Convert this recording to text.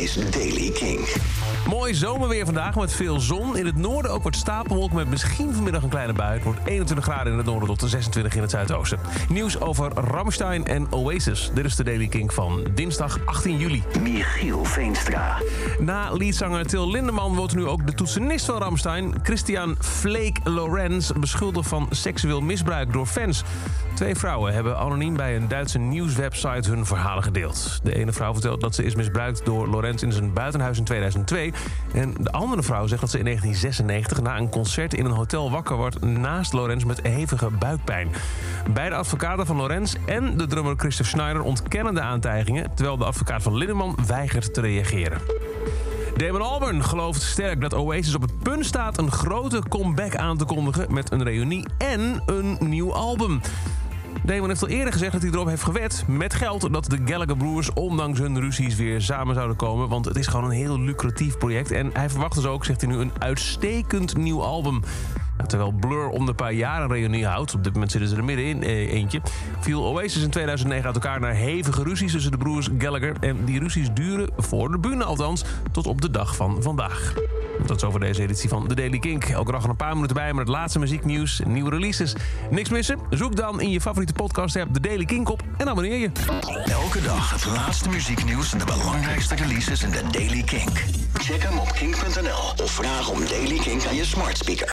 is Daily King. Mooi zomerweer vandaag met veel zon. In het noorden ook wat stapelwolken met misschien vanmiddag een kleine bui. Het wordt 21 graden in het noorden tot 26 in het zuidoosten. Nieuws over Rammstein en Oasis. Dit is de Daily King van dinsdag 18 juli. Michiel Veenstra. Na leadzanger Til Lindeman wordt nu ook de toetsenist van Rammstein... Christian Flake Lorenz beschuldigd van seksueel misbruik door fans. Twee vrouwen hebben anoniem bij een Duitse nieuwswebsite hun verhalen gedeeld. De ene vrouw vertelt dat ze is misbruikt door Lorenz in zijn buitenhuis in 2002... En de andere vrouw zegt dat ze in 1996 na een concert in een hotel wakker wordt naast Lorenz met hevige buikpijn. Beide advocaten van Lorenz en de drummer Christoph Schneider ontkennen de aantijgingen, terwijl de advocaat van Lindeman weigert te reageren. Damon Albarn gelooft sterk dat Oasis op het punt staat een grote comeback aan te kondigen met een reunie en een nieuw album. Damon heeft al eerder gezegd dat hij erop heeft gewet met geld dat de Gallagher Broers ondanks hun ruzies weer samen zouden komen. Want het is gewoon een heel lucratief project. En hij verwacht dus ook, zegt hij nu, een uitstekend nieuw album. Terwijl Blur om de paar jaar een reunie houdt, op dit moment zitten ze er middenin eh, eentje, viel Oasis in 2009 uit elkaar naar hevige ruzies tussen de broers Gallagher. En die ruzies duren, voor de bühne althans, tot op de dag van vandaag. Dat is over deze editie van The Daily Kink. Elke dag een paar minuten bij met het laatste muzieknieuws nieuwe releases. Niks missen? Zoek dan in je favoriete podcast app The Daily Kink op en abonneer je. Elke dag het laatste muzieknieuws en de belangrijkste releases in de Daily Kink. Check hem op kink.nl of vraag om Daily Kink aan je smart speaker.